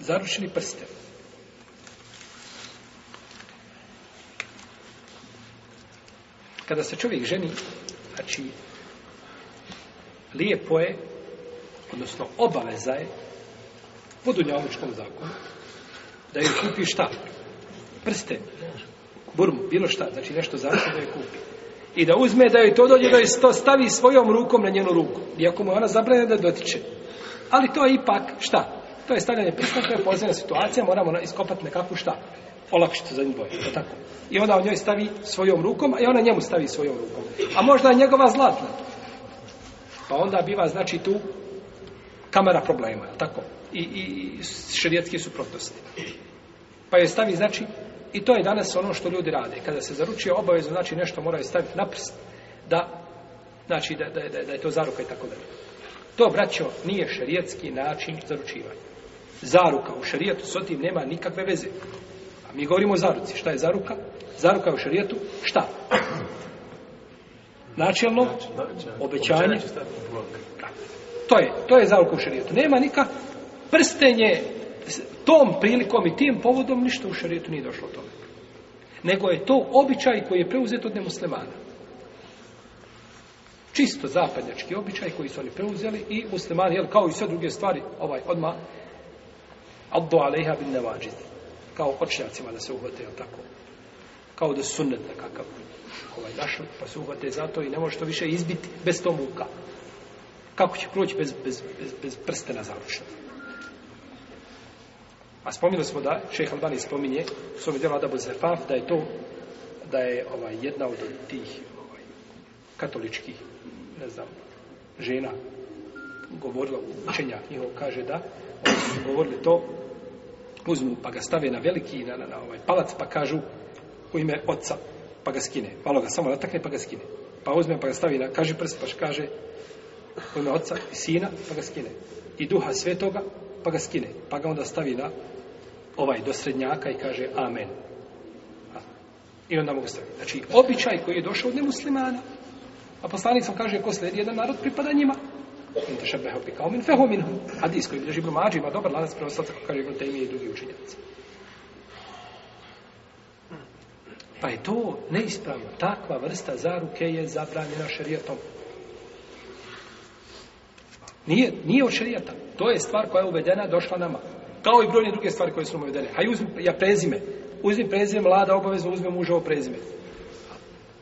zarušili prste. Kada se čovjek ženi, znači, lijepo je, odnosno obaveza je, po dunjavničkom zakonu, da joj kupi šta? Prste, burmu, bilo šta, znači nešto zašto da joj kupi. I da uzme da joj to dođe, da joj to stavi svojom rukom na njenu ruku. Iako mu ona zabrane da dotiče. Ali to je ipak šta? To je stavljanje prsta, to je pozivna situacija, moramo iskopati nekakvu šta? Olakšicu za njegove, to tako. I onda on njoj stavi svojom rukom, a i ona njemu stavi svojom rukom. A možda je njegova zlatna. Pa onda biva, znači, tu kamera problema, tako? I, i šedijetski su protosti. Pa je stavi, znači, i to je danas ono što ljudi rade. Kada se zaručuje obavezno, znači, nešto moraju staviti na prst, da, znači, da, da, da, da je to zaruka i tako dalje. To, braćo, nije šerijetski način zaručivanja zaruka u šarijetu s otim nema nikakve veze. A mi govorimo o zaruci. Šta je zaruka? Zaruka u šarijetu, šta? Načelno, obećanje. To je, to je zaruka u šarijetu. Nema nikak prstenje tom prilikom i tim povodom ništa u šarijetu nije došlo tome. Nego je to običaj koji je preuzet od nemuslimana. Čisto zapadnjački običaj koji su oni preuzeli i muslimani, jel, kao i sve druge stvari, ovaj, odmah, addu alejha bin nevađid. Kao očnjacima da se uhvate, jel tako? Kao da sunnet nekakav. Ovaj našli, pa se uhvate zato i ne može to više izbiti bez to muka. Kako će proći bez, bez, bez, bez prste na zaručnosti? A spominjali smo da, šeha Albani spominje, u svom djelu Adabu Zefaf, da je to, da je ovaj, jedna od tih ovaj, katoličkih, ne znam, žena govorila učenja njihov kaže da govorili to uzmu pa ga stave na veliki na, na, na ovaj palac pa kažu u ime oca pa ga skine malo ga samo natakne pa ga skine pa uzme pa ga stavi na kaže prst pa kaže u ime oca i sina pa ga skine i duha svetoga pa ga skine pa ga onda stavi na ovaj do srednjaka i kaže amen i onda mogu staviti znači običaj koji je došao od nemuslimana a poslanik sam kaže ko slijedi jedan narod pripada njima in tešebehu bi kao min fehu min hu. Hadis koji bilježi Ibn Mađi ima dobar lanac preostalca kako kaže Ibn Taymi i drugi učenjaci. Pa je to neispravno. Takva vrsta zaruke je zabranjena šerijatom. Nije, nije od šerijata. To je stvar koja je uvedena, došla nama. Kao i brojne druge stvari koje su nam uvedene. Hajde uzmi ja prezime. Uzmi prezime, mlada obavezno uzme mužovo prezime.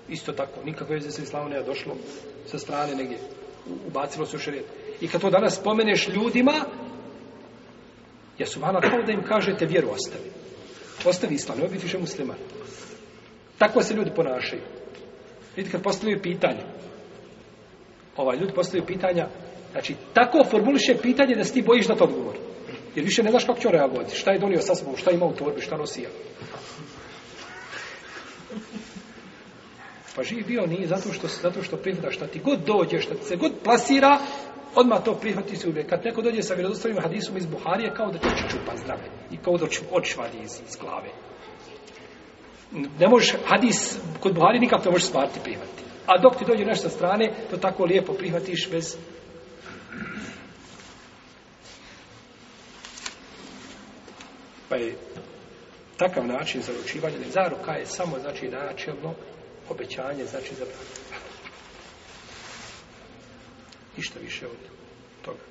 Isto tako. Nikakve veze sa islamom ne došlo sa strane negdje ubacilo se u šarijet. I kad to danas spomeneš ljudima, jesu vana kao da im kažete vjeru ostavi. Ostavi islam, nema biti više musliman. Tako se ljudi ponašaju. Vidite, kad postavljaju pitanje, ovaj, ljudi postavljaju pitanja, znači, tako formuliše pitanje da se ti bojiš da to odgovor. Jer više ne znaš kako će on reagovati, šta je donio sa sobom, šta ima u torbi, šta nosi ja. Pa živ bio nije zato što zato što prihvata šta ti god dođe, šta ti se god plasira, odmah to prihvati se uvijek. Kad neko dođe sa vjerodostavnim hadisom iz Buharije, kao da će čupa zdrave. I kao da će očvali iz, iz glave. Ne možeš hadis kod Buharije nikak ne možeš smarti prihvati. A dok ti dođe nešto sa strane, to tako lijepo prihvatiš bez... Pa je takav način zaručivanja, ne zaruka je samo, znači, načelno obećanje, znači zabranjeno. Ništa više od toga.